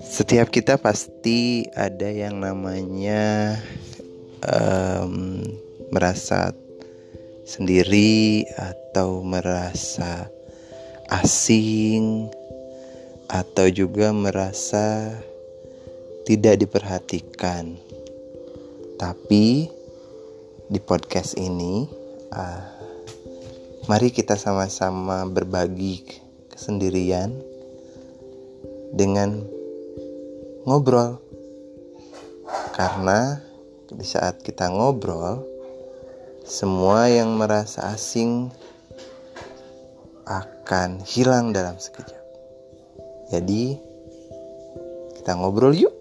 Setiap kita pasti ada yang namanya um, merasa sendiri atau merasa asing atau juga merasa tidak diperhatikan. Tapi di podcast ini, uh, mari kita sama-sama berbagi kesendirian dengan ngobrol. Karena di saat kita ngobrol, semua yang merasa asing akan hilang dalam sekejap. Jadi, kita ngobrol yuk.